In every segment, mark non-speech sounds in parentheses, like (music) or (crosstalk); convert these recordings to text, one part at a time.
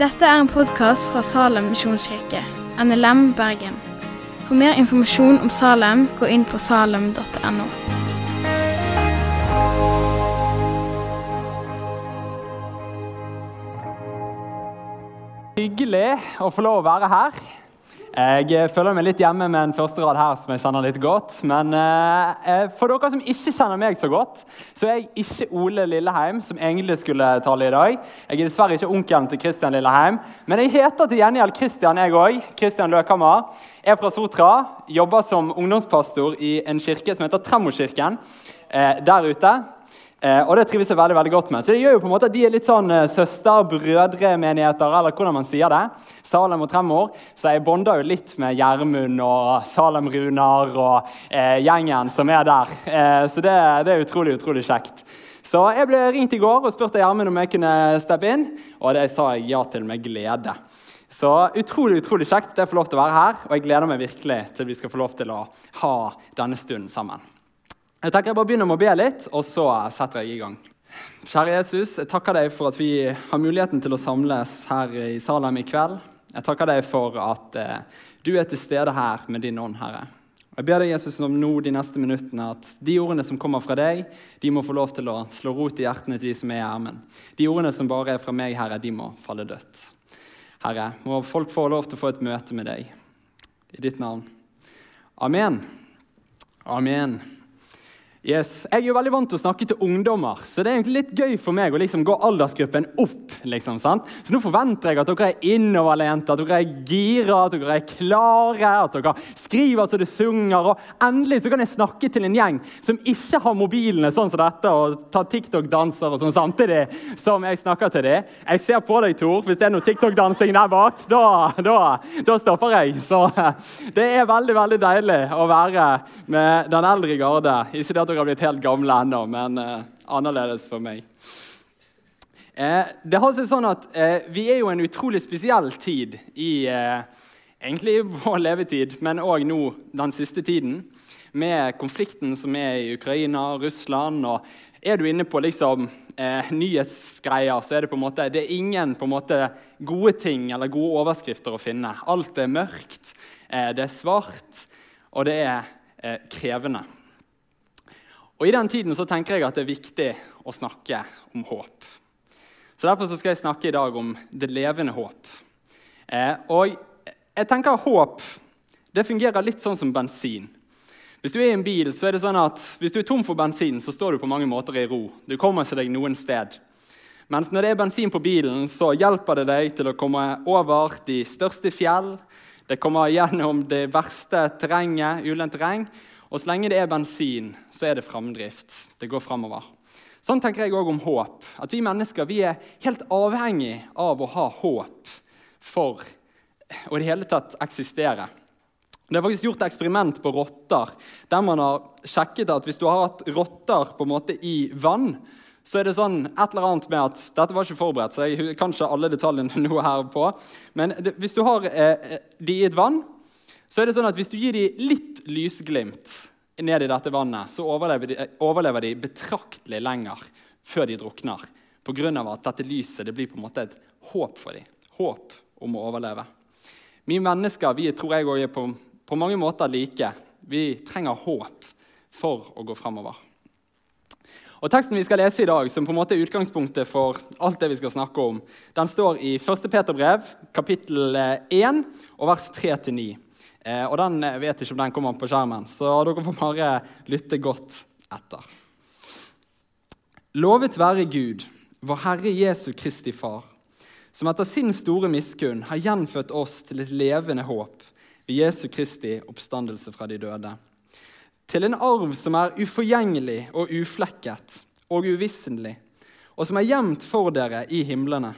Dette er en podkast fra Salem misjonskirke, NLM Bergen. For mer informasjon om Salem, gå inn på salem.no. Hyggelig å få lov å være her. Jeg føler meg litt hjemme med en første rad her som jeg kjenner litt godt. Men eh, for dere som ikke kjenner meg så godt, så er jeg ikke Ole Lilleheim, som egentlig skulle tale i dag. Jeg er dessverre ikke onkelen til Kristian Lilleheim, men jeg heter til gjengjeld Kristian, jeg òg. Kristian Løkhammer. Er fra Sotra, jobber som ungdomspastor i en kirke som heter Tremorkirken eh, der ute. Eh, og det trives jeg veldig veldig godt med. Så det gjør jo på en måte at De er litt sånn eh, søster-brødre-menigheter, eller hvordan man sier det. Salem og Tremor. Så jeg bonder jo litt med Gjermund og Salem-Runar og eh, gjengen som er der. Eh, så det, det, er utrolig, utrolig kjekt. Så jeg ble ringt i går og spurte Gjermund om jeg kunne steppe inn, og det sa jeg ja til med glede. Så utrolig utrolig kjekt at jeg får lov til å være her, og jeg gleder meg virkelig til vi skal få lov til å ha denne stunden sammen. Jeg tenker jeg bare begynner med å be litt, og så setter jeg i gang. Kjære Jesus, jeg takker deg for at vi har muligheten til å samles her i Salem i kveld. Jeg takker deg for at eh, du er til stede her med din ånd, Herre. Jeg ber deg, Jesus, om nå de neste minuttene at de ordene som kommer fra deg, de må få lov til å slå rot i hjertene til de som er i ermen. De ordene som bare er fra meg, Herre, de må falle dødt. Herre, må folk få lov til å få et møte med deg. I ditt navn. Amen. Amen. Yes. Jeg er jo veldig vant til å snakke til ungdommer, så det er egentlig litt gøy for meg å liksom gå aldersgruppen opp. Liksom, sant? så nå forventer jeg at dere er innoverlente, at dere er gira, at dere er klare, at dere skriver så det synger. Og endelig så kan jeg snakke til en gjeng som ikke har mobilene sånn som dette og tar TikTok-danser og sånn samtidig som jeg snakker til dem. Jeg ser på deg, Tor. Hvis det er noe TikTok-dansing der bak, da, da, da stopper jeg. Så det er veldig, veldig deilig å være med den eldre garde. Ikke det at dere har blitt helt gamle ennå, men eh, annerledes for meg. Eh, det har seg sånn at eh, Vi er jo en utrolig spesiell tid i eh, egentlig vår levetid, men òg nå den siste tiden, med konflikten som er i Ukraina og Russland. og er du inne på liksom, eh, nyhetsgreier, så er det på en måte, det er ingen på en måte, gode ting eller gode overskrifter å finne. Alt er mørkt, eh, det er svart, og det er eh, krevende. Og I den tiden så tenker jeg at det er viktig å snakke om håp. Så Derfor så skal jeg snakke i dag om det levende håp. Eh, og jeg tenker Håp det fungerer litt sånn som bensin. Hvis du er i en bil, så er det sånn at hvis du er tom for bensin, så står du på mange måter i ro. Du kommer ikke deg noen sted. Mens når det er bensin på bilen, så hjelper det deg til å komme over de største fjell. Det kommer gjennom det verste terrenget, ulendt terreng, og så lenge det er bensin, så er det framdrift. Det går framover. Sånn tenker jeg òg om håp. At vi mennesker vi er helt avhengig av å ha håp for å i det hele tatt eksistere. Det er faktisk gjort eksperiment på rotter der man har sjekket at hvis du har hatt rotter på en måte i vann, så er det sånn et eller annet med at Dette var ikke forberedt, så jeg kan ikke alle detaljene (laughs) nå her på. Men det, hvis du har eh, de i et vann, så er det sånn at hvis du gir dem litt lysglimt ned i dette vannet, så overlever de, overlever de betraktelig lenger før de drukner. Pga. at dette lyset det blir på en måte et håp for dem. Håp om å overleve. Vi mennesker vi tror jeg også er på, på mange måter like. Vi trenger håp for å gå framover. Og Teksten vi skal lese i dag, som på en måte er utgangspunktet for alt det vi skal snakke om, den står i 1. Peterbrev, kapittel 1, og vers 3-9. Eh, og den eh, vet ikke om den kommer på skjermen, så dere får bare lytte godt etter. Lovet være Gud, vår Herre Jesu Kristi Far, som etter sin store miskunn har gjenfødt oss til et levende håp ved Jesu Kristi oppstandelse fra de døde. Til en arv som er uforgjengelig og uflekket og uvisselig, og som er gjemt for dere i himlene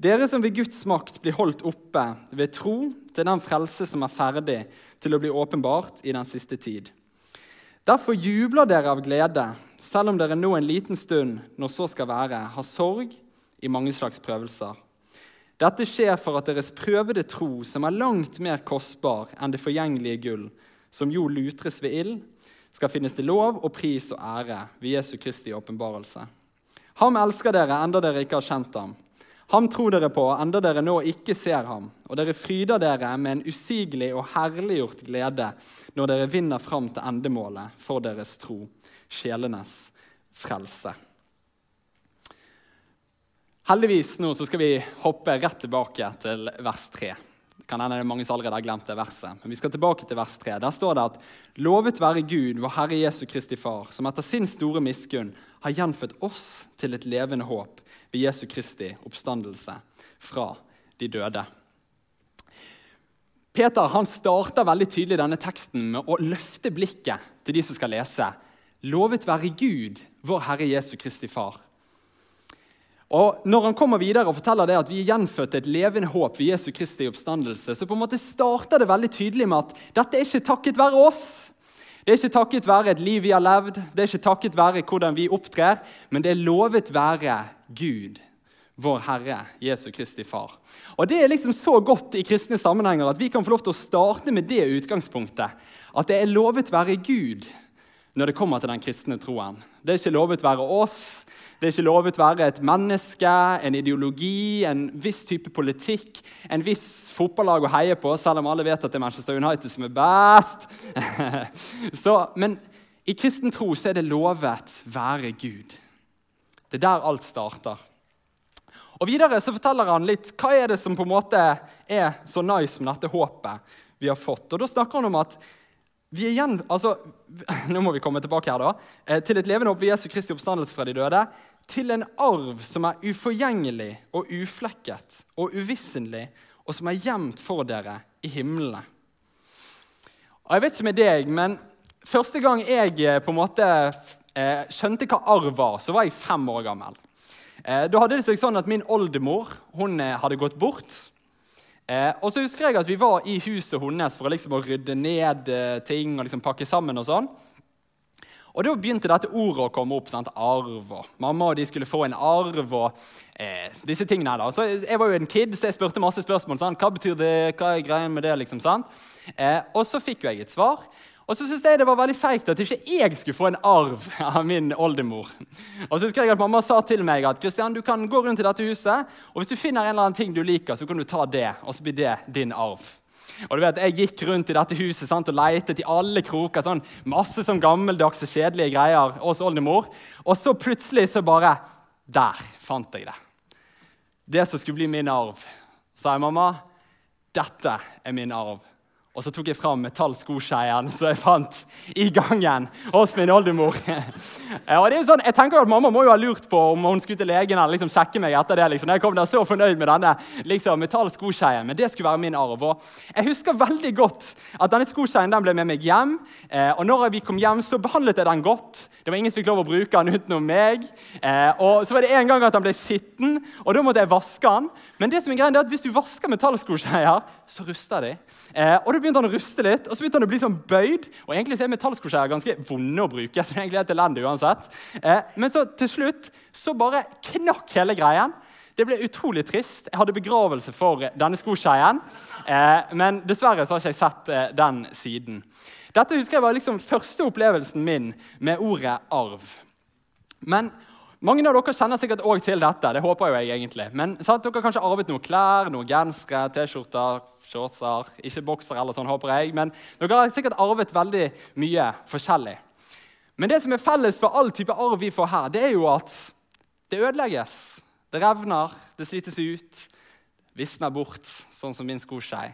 dere som ved Guds makt blir holdt oppe ved tro til den frelse som er ferdig til å bli åpenbart i den siste tid. Derfor jubler dere av glede, selv om dere nå en liten stund, når så skal være, har sorg i mange slags prøvelser. Dette skjer for at deres prøvede tro, som er langt mer kostbar enn det forgjengelige gull, som jo lutres ved ild, skal finnes til lov og pris og ære ved Jesu Kristi åpenbarelse. Ham elsker dere enda dere ikke har kjent ham. Ham tror dere på enda dere nå ikke ser ham, og dere fryder dere med en usigelig og herliggjort glede når dere vinner fram til endemålet for deres tro, sjelenes frelse. Heldigvis nå så skal vi hoppe rett tilbake til vers 3. Kan hende det er mange som allerede har glemt det verset. Men vi skal tilbake til vers 3. Der står det at Lovet være Gud, vår Herre Jesu Kristi Far, som etter sin store miskunn har gjenfødt oss til et levende håp ved Jesu Kristi oppstandelse fra de døde. Peter han starter veldig tydelig denne teksten med å løfte blikket til de som skal lese. Lovet være Gud, vår Herre Jesu Kristi Far. Og Når han kommer videre og forteller det at vi er gjenfødt et levende håp ved Jesu Kristi oppstandelse, så på en måte starter det veldig tydelig med at dette er ikke takket være oss. Det er ikke takket være et liv vi har levd, det er ikke takket være hvordan vi opptrer, men det er lovet være Gud, vår Herre, Jesu Kristi Far. Og Det er liksom så godt i kristne sammenhenger at vi kan få lov til å starte med det utgangspunktet. At det er lovet være Gud når det kommer til den kristne troen. Det er ikke lovet være oss, det er ikke lovet å være et menneske, en ideologi, en viss type politikk, en viss fotballag å heie på, selv om alle vet at det er Manchester United som er best. (laughs) så, men i kristen tro er det lovet være Gud. Det er der alt starter. Og Videre så forteller han litt hva er det som på en måte er så nice med dette håpet vi har fått. Og Da snakker han om at vi er igjen, altså, (laughs) Nå må vi komme tilbake her da, eh, til et levende håp ved Jesu Kristi oppstandelse fra de døde til en arv som er uforgjengelig og uflekket og uvisselig, og som er gjemt for dere i himlene. Og jeg vet ikke med deg, men Første gang jeg eh, på en måte eh, skjønte hva arv var, så var jeg fem år gammel. Eh, da hadde det seg sånn at Min oldemor hun hadde gått bort. Og så husker jeg at Vi var i huset hennes for liksom, å rydde ned ting og liksom pakke sammen. og sånn. Og Da begynte dette ordet å komme opp. Sant? Arv. og Mamma og de skulle få en arv. og eh, disse tingene da. Så Jeg var jo en kid, så jeg spurte masse spørsmål. Sant? Hva betyr det? Hva er greien med det? liksom, sant? Eh, og så fikk jo jeg et svar. Og så syntes jeg det var veldig feigt at ikke jeg skulle få en arv (laughs) av min oldemor. Og så husker jeg at Mamma sa til meg at Kristian, du kan gå rundt i dette huset, og hvis du finner en eller annen ting du liker, så kan du ta det, og så blir det din arv. Og du vet, Jeg gikk rundt i dette huset sant, og letet i alle kroker. sånn Masse sånn gammeldagse, kjedelige greier hos oldemor. Og så plutselig så bare Der fant jeg det. Det som skulle bli min arv. sa jeg, mamma, dette er min arv. Og så tok jeg fram metallskoskeien som jeg fant i gangen hos min oldemor. (laughs) sånn, jeg tenker at Mamma må jo ha lurt på om hun skulle til legen eller liksom sjekke meg etter det. Liksom. Jeg kom der så fornøyd med denne liksom, metallskoskeien, men det skulle være min arv. Og jeg husker veldig godt at denne skoskeien ble med meg hjem. Eh, og når vi kom hjem, så behandlet jeg den godt. Det var ingen som fikk lov å bruke den utenom meg. Eh, og så var det en gang at den ble skitten, og da måtte jeg vaske den. Men det som er greien er at hvis du vasker metallskoskeier, så rusta de. Eh, og da begynte han å ruste litt, og så begynte han å bli sånn bøyd. Og egentlig så er metallskoskeier ganske vonde å bruke. så det er egentlig helt elendig uansett. Eh, men så til slutt så bare knakk hele greien. Det ble utrolig trist. Jeg hadde begravelse for denne skoskeien. Eh, men dessverre så har ikke jeg sett eh, den siden. Dette husker jeg var liksom første opplevelsen min med ordet arv. Men mange av dere kjenner sikkert òg til dette. det håper jeg egentlig. Men sant, dere har kanskje arvet noen klær, noen gensere, T-skjorter, shortser. Ikke bokser eller sånn, håper jeg. Men dere har sikkert arvet veldig mye forskjellig. Men det som er felles for all type arv vi får her, det er jo at det ødelegges. Det revner, det slites ut, visner bort, sånn som min skoskei.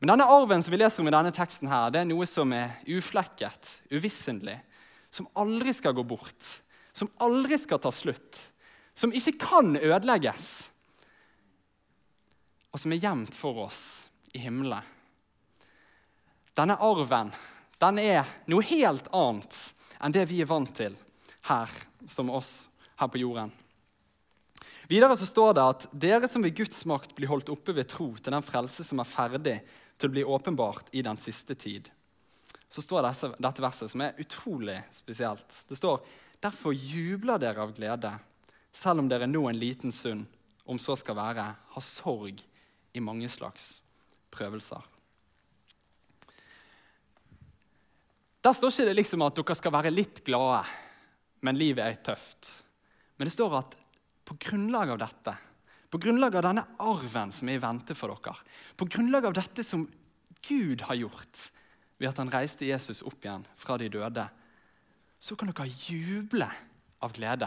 Men denne arven som vi leser om i denne teksten, her, det er noe som er uflekket, uvissentlig, som aldri skal gå bort som aldri skal ta slutt, som ikke kan ødelegges, og som er gjemt for oss i himmelen. Denne arven den er noe helt annet enn det vi er vant til her som oss her på jorden. Videre så står det at dere som ved Guds makt blir holdt oppe ved tro til den frelse som er ferdig til å bli åpenbart i den siste tid. Så står dette verset, som er utrolig spesielt. Det står Derfor jubler dere av glede, selv om dere nå en liten stund, om så skal være, har sorg i mange slags prøvelser. Der står ikke det liksom at dere skal være litt glade, men livet er tøft. Men det står at på grunnlag av dette, på grunnlag av denne arven som er i vente for dere, på grunnlag av dette som Gud har gjort ved at han reiste Jesus opp igjen fra de døde, så kan dere juble av glede.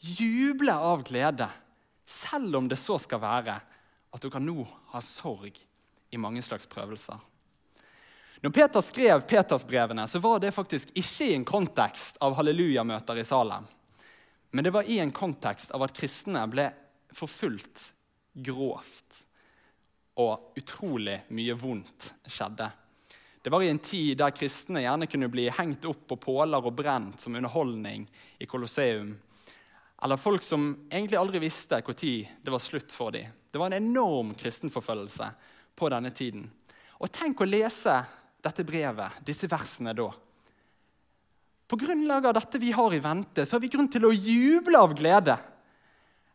Juble av glede, selv om det så skal være at dere nå har sorg i mange slags prøvelser. Når Peter skrev Petersbrevene, så var det faktisk ikke i en kontekst av hallelujamøter i Salem. Men det var i en kontekst av at kristne ble forfulgt grovt. Og utrolig mye vondt skjedde. Det var i en tid der kristne gjerne kunne bli hengt opp på påler og brent som underholdning i Colosseum. Eller folk som egentlig aldri visste når det var slutt for dem. Det var en enorm kristenforfølgelse på denne tiden. Og tenk å lese dette brevet, disse versene, da. På grunnlag av dette vi har i vente, så har vi grunn til å juble av glede.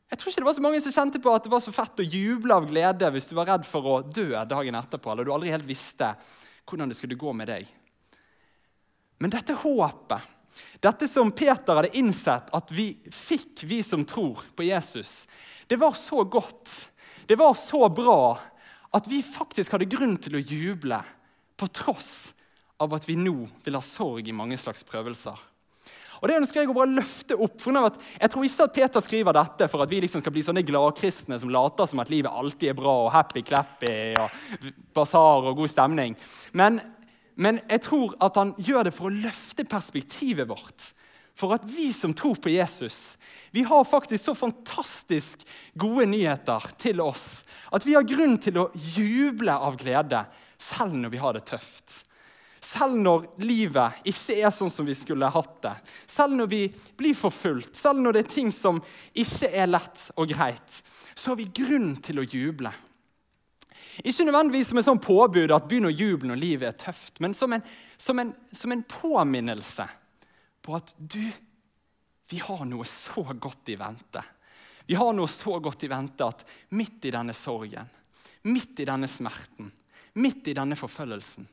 Jeg tror ikke det var så mange som kjente på at det var så fett å juble av glede hvis du var redd for å dø dagen etterpå, eller du aldri helt visste hvordan det skulle gå med deg. Men dette håpet, dette som Peter hadde innsett at vi fikk, vi som tror på Jesus, det var så godt, det var så bra, at vi faktisk hadde grunn til å juble på tross av at vi nå vil ha sorg i mange slags prøvelser. Og det ønsker jeg å bare løfte opp. for at Jeg tror ikke at Peter skriver dette for at vi liksom skal bli sånne gladkristne som later som at livet alltid er bra og happy-clappy og basar og god stemning. Men, men jeg tror at han gjør det for å løfte perspektivet vårt. For at vi som tror på Jesus, vi har faktisk så fantastisk gode nyheter til oss at vi har grunn til å juble av glede selv når vi har det tøft. Selv når livet ikke er sånn som vi skulle hatt det. Selv når vi blir forfulgt, selv når det er ting som ikke er lett og greit, så har vi grunn til å juble. Ikke nødvendigvis som et sånn påbud at begynn å juble når livet er tøft, men som en, som, en, som en, påminnelse på at du, vi har noe så godt i vente. Vi har noe så godt i vente at midt i denne sorgen, midt i denne smerten, midt i denne forfølgelsen,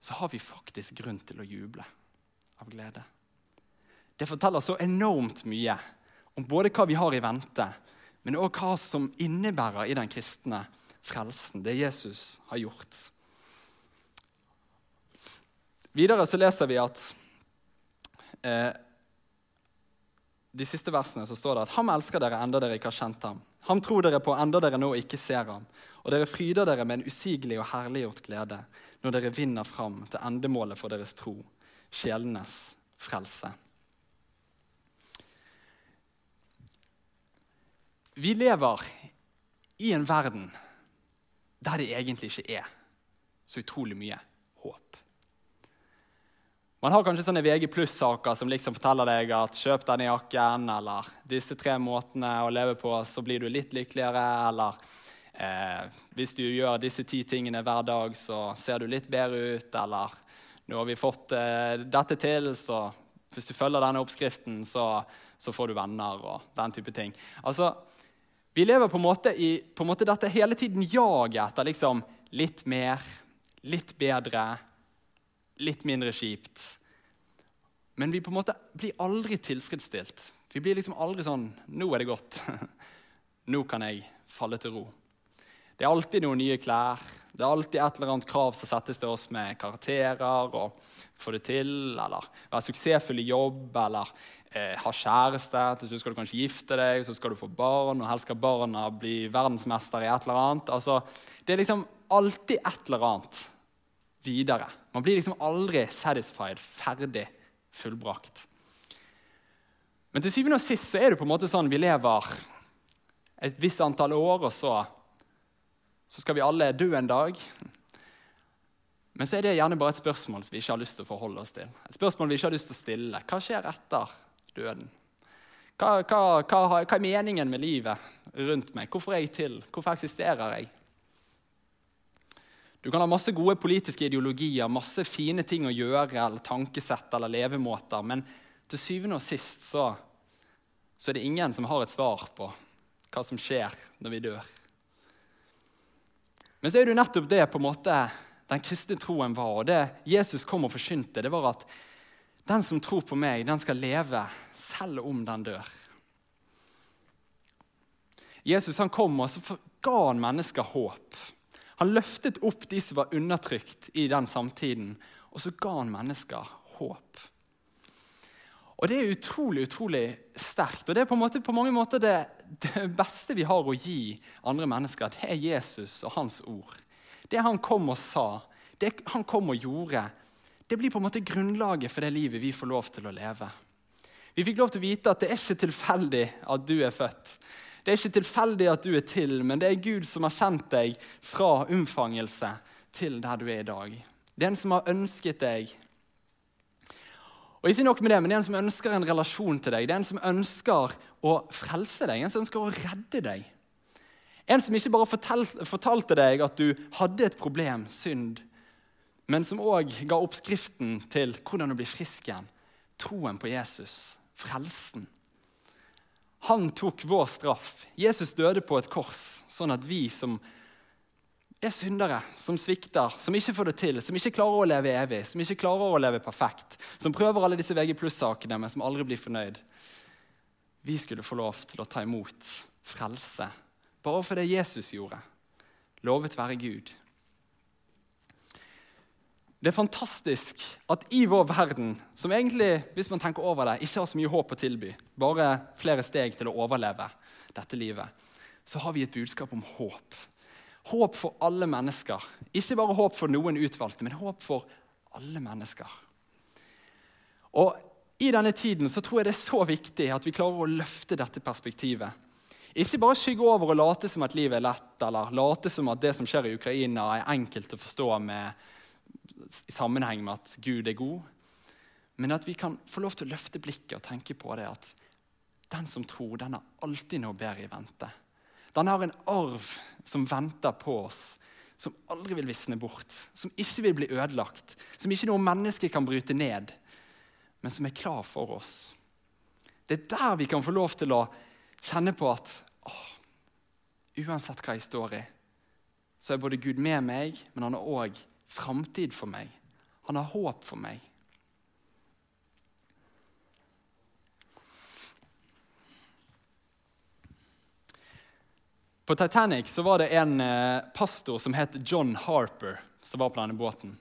så har vi faktisk grunn til å juble av glede. Det forteller så enormt mye om både hva vi har i vente, men òg hva som innebærer i den kristne frelsen, det Jesus har gjort. Videre så leser vi at eh, de siste versene så står det at ham elsker dere enda dere ikke har kjent ham. Ham tror dere på enda dere nå ikke ser ham. Og dere fryder dere med en usigelig og herliggjort glede når dere vinner fram til endemålet for deres tro, sjelenes frelse. Vi lever i en verden der det egentlig ikke er så utrolig mye håp. Man har kanskje sånne VG pluss-saker som liksom forteller deg at 'kjøp denne jakken', eller 'disse tre måtene å leve på, så blir du litt lykkeligere', eller Eh, hvis du gjør disse ti tingene hver dag, så ser du litt bedre ut. Eller nå har vi fått eh, dette til, så hvis du følger denne oppskriften, så, så, får du venner og den type ting. Altså, Vi lever på en måte i en måte dette hele tiden jaget etter liksom, litt mer, litt bedre, litt mindre kjipt. Men vi på en måte blir aldri tilfredsstilt. Vi blir liksom aldri sånn Nå er det godt. (laughs) Nå kan jeg falle til ro. Det er alltid noen nye klær. Det er alltid et eller annet krav som settes til oss med karakterer og få det til, eller være suksessfull i jobb, eller eh, ha kjæreste. Til slutt skal du kanskje gifte deg, så skal du få barn, og helst skal barna bli verdensmester i et eller annet. Altså, det er liksom alltid et eller annet videre. Man blir liksom aldri satisfied, ferdig, fullbrakt. Men til syvende og sist så er det på en måte sånn vi lever et visst antall år, og så så skal vi alle dø en dag. Men så er det gjerne bare et spørsmål som vi ikke har lyst til å forholde oss til. Et spørsmål vi ikke har lyst til å stille. Hva skjer etter døden? Hva, hva, hva, hva er meningen med livet rundt meg? Hvorfor er jeg til? Hvorfor eksisterer jeg? Du kan ha masse gode politiske ideologier, masse fine ting å gjøre, eller tankesett eller levemåter, men til syvende og sist så, så er det ingen som har et svar på hva som skjer når vi dør. Men så er det jo nettopp det på en måte den kristne troen var, og det Jesus kom og forkynte, det var at Den som tror på meg, den skal leve selv om den dør. Jesus han kom og så ga han mennesker håp. Han løftet opp de som var undertrykt i den samtiden, og så ga han mennesker håp. Og Det er utrolig utrolig sterkt. og Det er på, måte, på mange måter det, det, beste vi har å gi andre mennesker. Det er Jesus og hans ord. Det han kom og sa, det han kom og gjorde, det blir på en måte grunnlaget for det livet vi får lov til å leve. Vi fikk lov til å vite at det er ikke tilfeldig at du er født. Det er ikke tilfeldig at du er til, men det er Gud som har kjent deg fra unnfangelse til der du er i dag. Det er en som har ønsket deg og ikke nok med det, men det er en som ønsker en relasjon til deg. Det er en som ønsker å frelse deg, en som ønsker å redde deg. En som ikke bare fortalte deg at du hadde et problem, synd, men som òg ga oppskriften til hvordan du blir frisk igjen. Troen på Jesus, frelsen. Han tok vår straff. Jesus døde på et kors, sånn at vi som er syndere som svikter, som ikke får det til, som ikke klarer å leve evig, som ikke klarer å leve perfekt, som prøver alle disse VG pluss-sakene, men som aldri blir fornøyd. Vi skulle få lov til å ta imot frelse bare for det Jesus gjorde. Lovet være Gud. Det er fantastisk at i vår verden, som egentlig hvis man tenker over det, ikke har så mye håp å tilby, bare flere steg til å overleve dette livet, så har vi et budskap om håp Håp for alle mennesker. Ikke bare håp for noen utvalgte, men håp for alle mennesker. Og I denne tiden så tror jeg det er så viktig at vi klarer å løfte dette perspektivet. Ikke bare skygge over og late som at livet er lett, eller late som at det som skjer i Ukraina, er enkelt å forstå med, i sammenheng med at Gud er god. Men at vi kan få lov til å løfte blikket og tenke på det at den som tror, den har alltid noe bedre i vente. Den har en arv som venter på oss, som aldri vil visne bort, som ikke vil bli ødelagt, som ikke noe menneske kan bryte ned, men som er klar for oss. Det er der vi kan få lov til å kjenne på at åh, uansett hva jeg står i, så er både Gud med meg, men han har òg framtid for meg. Han har håp for meg. På Titanic så var det en eh, pastor som het John Harper, som var på denne båten.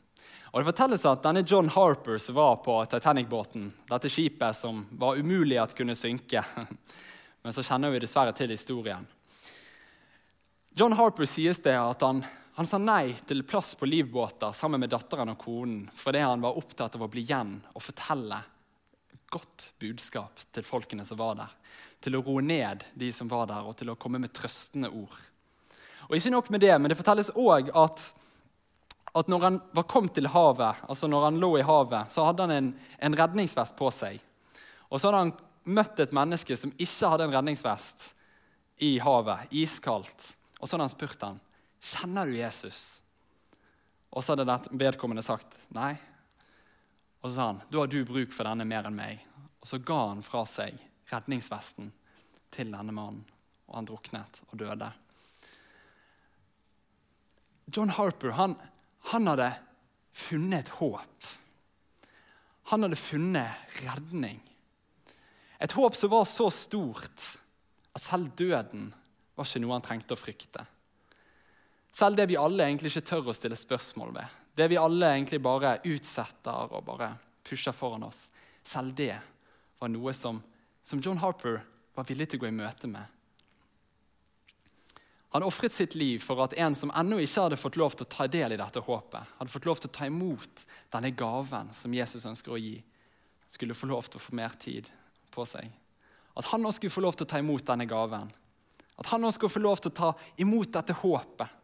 Og Det fortelles at denne John Harper som var på Titanic-båten, dette skipet som var umulig at kunne synke (laughs) Men så kjenner vi dessverre til historien. John Harper sies det at han, han sa nei til plass på livbåter sammen med datteren og konen fordi han var opptatt av å bli igjen og fortelle godt budskap til folkene som var der. Til å roe ned de som var der, og til å komme med trøstende ord. Og ikke nok med det, men det fortelles òg at, at når han var kommet til havet, altså når han lå i havet, så hadde han en, en redningsvest på seg. Og så hadde han møtt et menneske som ikke hadde en redningsvest i havet, iskaldt. Og så hadde han spurt han, kjenner du Jesus. Og så hadde vedkommende sagt nei. Og så sa han, da har du bruk for denne mer enn meg. Og så ga han fra seg redningsvesten til denne mannen, og han druknet og døde. John Harper han, han hadde funnet et håp. Han hadde funnet redning. Et håp som var så stort at selv døden var ikke noe han trengte å frykte. Selv det vi alle egentlig ikke tør å stille spørsmål ved, det vi alle egentlig bare utsetter og bare pusher foran oss, selv det var noe som, som John Harper var villig til å gå i møte med. Han ofret sitt liv for at en som ennå ikke hadde fått lov til å ta del i dette håpet, hadde fått lov til å ta imot denne gaven som Jesus ønsker å gi, skulle få lov til å få mer tid på seg. At han også skulle få lov til å ta imot denne gaven. At han også skulle få lov til å ta imot dette håpet.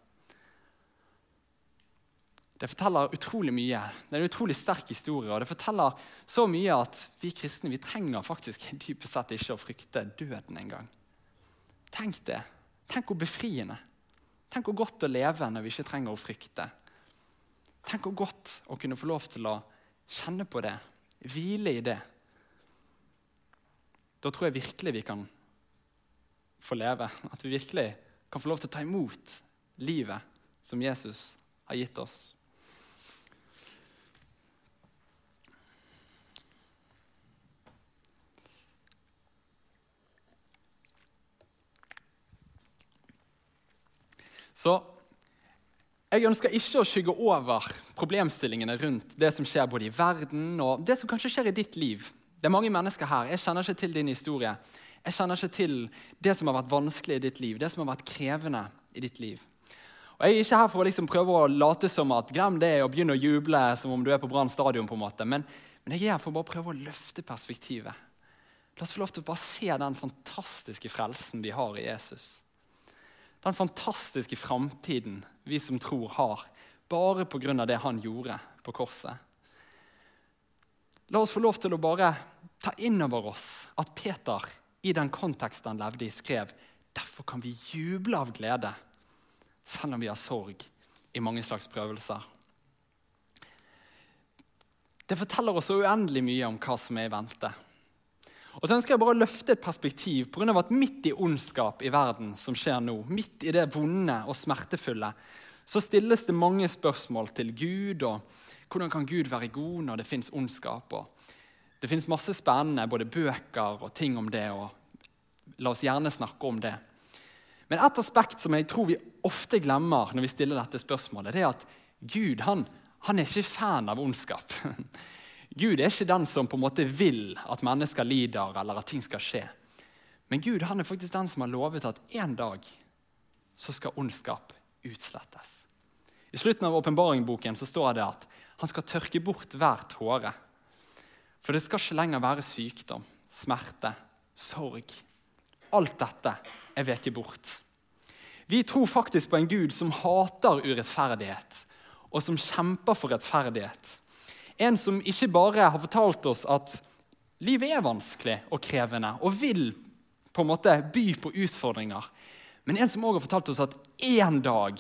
Det forteller utrolig mye. Det er en utrolig sterk historie. og Det forteller så mye at vi kristne vi trenger faktisk dypest sett ikke å frykte døden engang. Tenk det. Tenk hvor befriende. Tenk hvor godt å leve når vi ikke trenger å frykte. Tenk hvor godt å kunne få lov til å kjenne på det, hvile i det. Da tror jeg virkelig vi kan få leve. At vi virkelig kan få lov til å ta imot livet som Jesus har gitt oss. Så jeg ønsker ikke å skygge over problemstillingene rundt det som skjer både i verden og det som kanskje skjer i ditt liv. Det er mange mennesker her. Jeg kjenner ikke til din historie. Jeg kjenner ikke til det som har vært vanskelig i ditt liv, det som har vært krevende i ditt liv. Og Jeg er ikke her for å liksom prøve å late som at glem det og begynne å juble som om du er på Brann stadion. på en måte. Men, men, jeg er her for å bare prøve å løfte perspektivet. La oss få lov til å bare se den fantastiske frelsen vi har i Jesus den fantastiske framtiden vi som tror, har, bare pga. det han gjorde på korset. La oss få lov til å bare ta inn over oss at Peter i den konteksten han levde i, skrev derfor kan vi juble av glede, selv om vi har sorg i mange slags prøvelser. Det forteller oss så uendelig mye om hva som er i vente. Og så ønsker jeg bare å løfte et perspektiv av at midt i ondskap i verden som skjer nå, midt i det vonde og smertefulle, så stilles det mange spørsmål til Gud. og Hvordan kan Gud være god når det fins ondskap? Det fins masse spennende både bøker og ting om det. og La oss gjerne snakke om det. Men et aspekt som jeg tror vi ofte glemmer når vi stiller dette spørsmålet, det er at Gud han, han er ikke fan av ondskap. (laughs) Gud er ikke den som på en måte vil at mennesker lider, eller at ting skal skje. Men Gud han er faktisk den som har lovet at en dag så skal ondskap utslettes. I slutten av åpenbaringboken står det at han skal tørke bort hver tåre. For det skal ikke lenger være sykdom, smerte, sorg. Alt dette er veket bort. Vi tror faktisk på en Gud som hater urettferdighet, og som kjemper for rettferdighet. En som ikke bare har fortalt oss at livet er vanskelig og krevende og vil på en måte by på utfordringer, men en som også har fortalt oss at en dag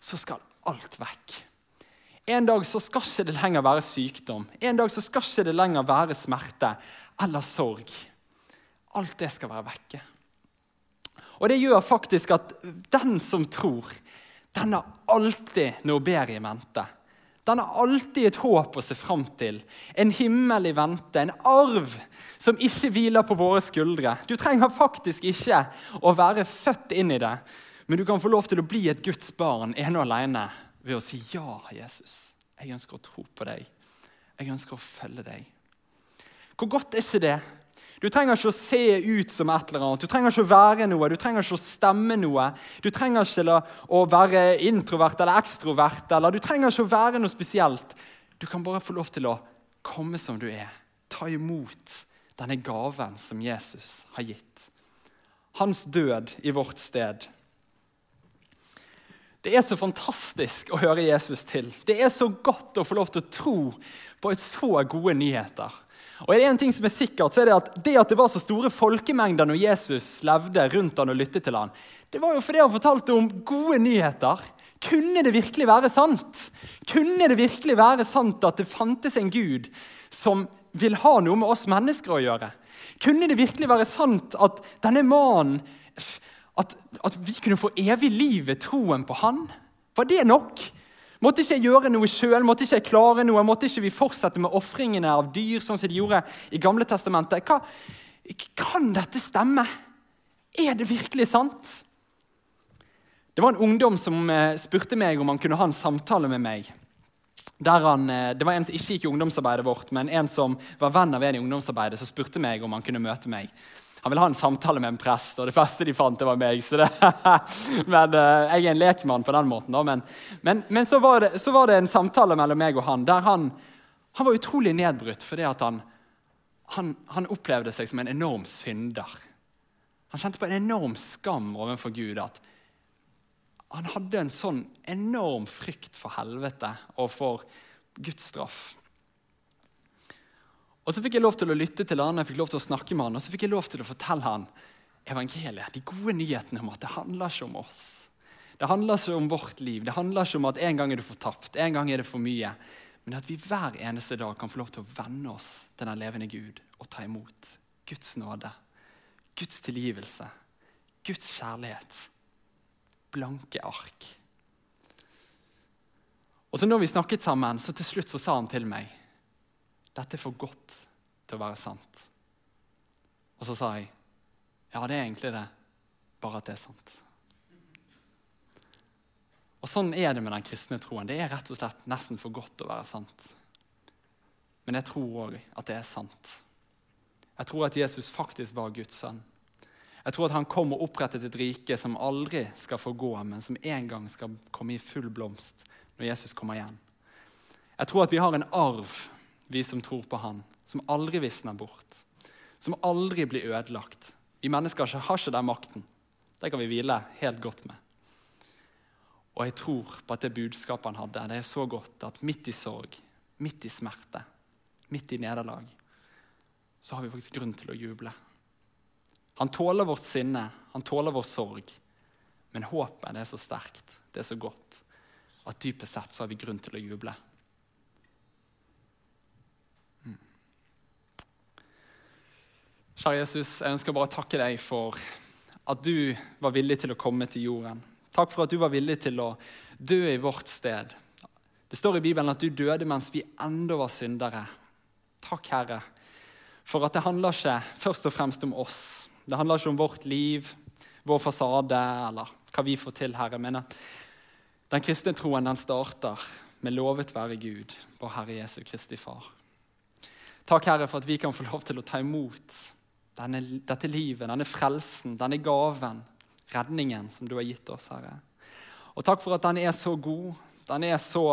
så skal alt vekk. En dag så skal ikke det lenger være sykdom. En dag så skal ikke det lenger være smerte eller sorg. Alt det skal være vekke. Og det gjør faktisk at den som tror, den har alltid noe bedre i mente. Den har alltid et håp å se fram til, en himmel i vente, en arv som ikke hviler på våre skuldre. Du trenger faktisk ikke å være født inn i det, men du kan få lov til å bli et Guds barn ene og alene ved å si ja, Jesus. Jeg ønsker å tro på deg. Jeg ønsker å følge deg. Hvor godt er ikke det du trenger ikke å se ut som et eller annet, du trenger ikke å være noe, du trenger ikke å stemme noe. Du trenger ikke å være introvert eller ekstrovert, eller du trenger ikke å være noe spesielt. Du kan bare få lov til å komme som du er. Ta imot denne gaven som Jesus har gitt. Hans død i vårt sted. Det er så fantastisk å høre Jesus til. Det er så godt å få lov til å tro på et så gode nyheter. Og er det en ting som er sikkert, så er det at det at det var så store folkemengder når Jesus levde rundt han og lyttet til han, det var jo fordi han fortalte om gode nyheter. Kunne det virkelig være sant? Kunne det virkelig være sant at det fantes en Gud som vil ha noe med oss mennesker å gjøre? Kunne det virkelig være sant at denne mannen at, at vi kunne få evig liv ved troen på han? Var det nok? Måtte ikke jeg gjøre noe sjøl? Måtte ikke jeg klare noe? Måtte ikke vi fortsette med ofringene av dyr, sånn som de gjorde i Gamle testamentet? Hva, kan dette stemme? Er det virkelig sant? Det var en ungdom som eh, spurte meg om han kunne ha en samtale med meg. Han, eh, det var En som ikke gikk i ungdomsarbeidet vårt, men en som var venn av en i ungdomsarbeidet, som spurte meg om han kunne møte meg. Han ville ha en samtale med en prest, og det første de fant, det var meg. Det, (laughs) men uh, Jeg er en lekmann på den måten. Da, men, men, men så, var det, så, var det, en samtale mellom meg og han der han, han var utrolig nedbrutt fordi han, han, han, opplevde seg som en enorm synder. Han kjente på en enorm skam overfor Gud. at Han hadde en sånn enorm frykt for helvete og for Guds straff. Og Så fikk jeg lov til å lytte til han, jeg fikk lov til å snakke med han, og så fikk jeg lov til å fortelle han evangeliet, de gode nyhetene om at det handler ikke om oss. Det handler ikke om vårt liv. Det handler ikke om at en gang er du fortapt, en gang er det for mye. Men at vi hver eneste dag kan få lov til å venne oss til den levende Gud og ta imot Guds nåde, Guds tilgivelse, Guds kjærlighet. Blanke ark. Og så når vi snakket sammen, så til slutt så sa han til meg dette er for godt til å være sant. Og så sa jeg ja, det er egentlig det, bare at det er sant. Og Sånn er det med den kristne troen. Det er rett og slett nesten for godt til å være sant. Men jeg tror òg at det er sant. Jeg tror at Jesus faktisk var Guds sønn. Jeg tror at han kom og opprettet et rike som aldri skal få gå, men som en gang skal komme i full blomst når Jesus kommer igjen. Jeg tror at vi har en arv, vi som tror på han, som aldri visner bort. Som aldri blir ødelagt. Vi mennesker har ikke den makten. Det kan vi hvile helt godt med. Og jeg tror på at det budskapet han hadde, det er så godt at midt i sorg, midt i smerte, midt i nederlag, så har vi faktisk grunn til å juble. Han tåler vårt sinne, han tåler vår sorg. Men håpet det er så sterkt, det er så godt, at dypest sett så har vi grunn til å juble. Kjære Jesus, jeg ønsker bare å takke deg for at du var villig til å komme til jorden. Takk for at du var villig til å dø i vårt sted. Det står i Bibelen at du døde mens vi enda var syndere. Takk, Herre, for at det handler ikke først og fremst om oss, det handler ikke om vårt liv, vår fasade eller hva vi får til, Herre. Men den kristne troen den starter med lovet være Gud, vår Herre Jesu Kristi Far. Takk, Herre, for at vi kan få lov til å ta imot denne, dette livet, denne frelsen, denne gaven, redningen som du har gitt oss, Herre. Og takk for at den er så god, den er så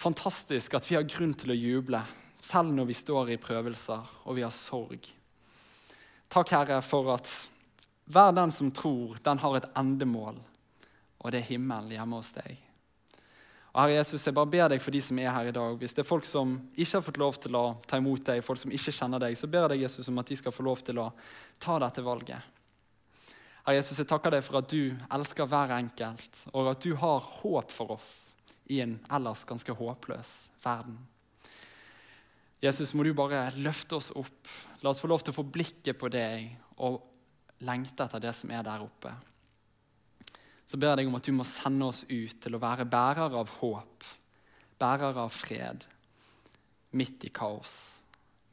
fantastisk at vi har grunn til å juble, selv når vi står i prøvelser og vi har sorg. Takk, Herre, for at hver den som tror, den har et endemål, og det er himmelen hjemme hos deg. Herre Jesus, jeg bare ber deg for de som er her i dag. Hvis det er folk som ikke har fått lov til å ta imot deg, folk som ikke kjenner deg, så ber jeg deg Jesus om at de skal få lov til å ta dette valget. Herre Jesus, jeg takker deg for at du elsker hver enkelt, og at du har håp for oss i en ellers ganske håpløs verden. Jesus, må du bare løfte oss opp. La oss få lov til å få blikket på deg og lengte etter det som er der oppe. Så ber jeg deg om at du må sende oss ut til å være bærere av håp, bærere av fred, midt i kaos,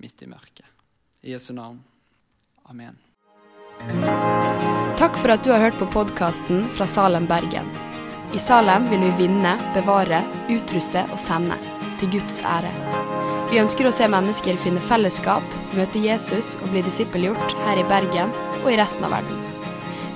midt i mørket. I Jesu navn. Amen. Takk for at du har hørt på podkasten fra Salem, Bergen. I Salem vil vi vinne, bevare, utruste og sende, til Guds ære. Vi ønsker å se mennesker finne fellesskap, møte Jesus og bli disippelgjort her i Bergen og i resten av verden.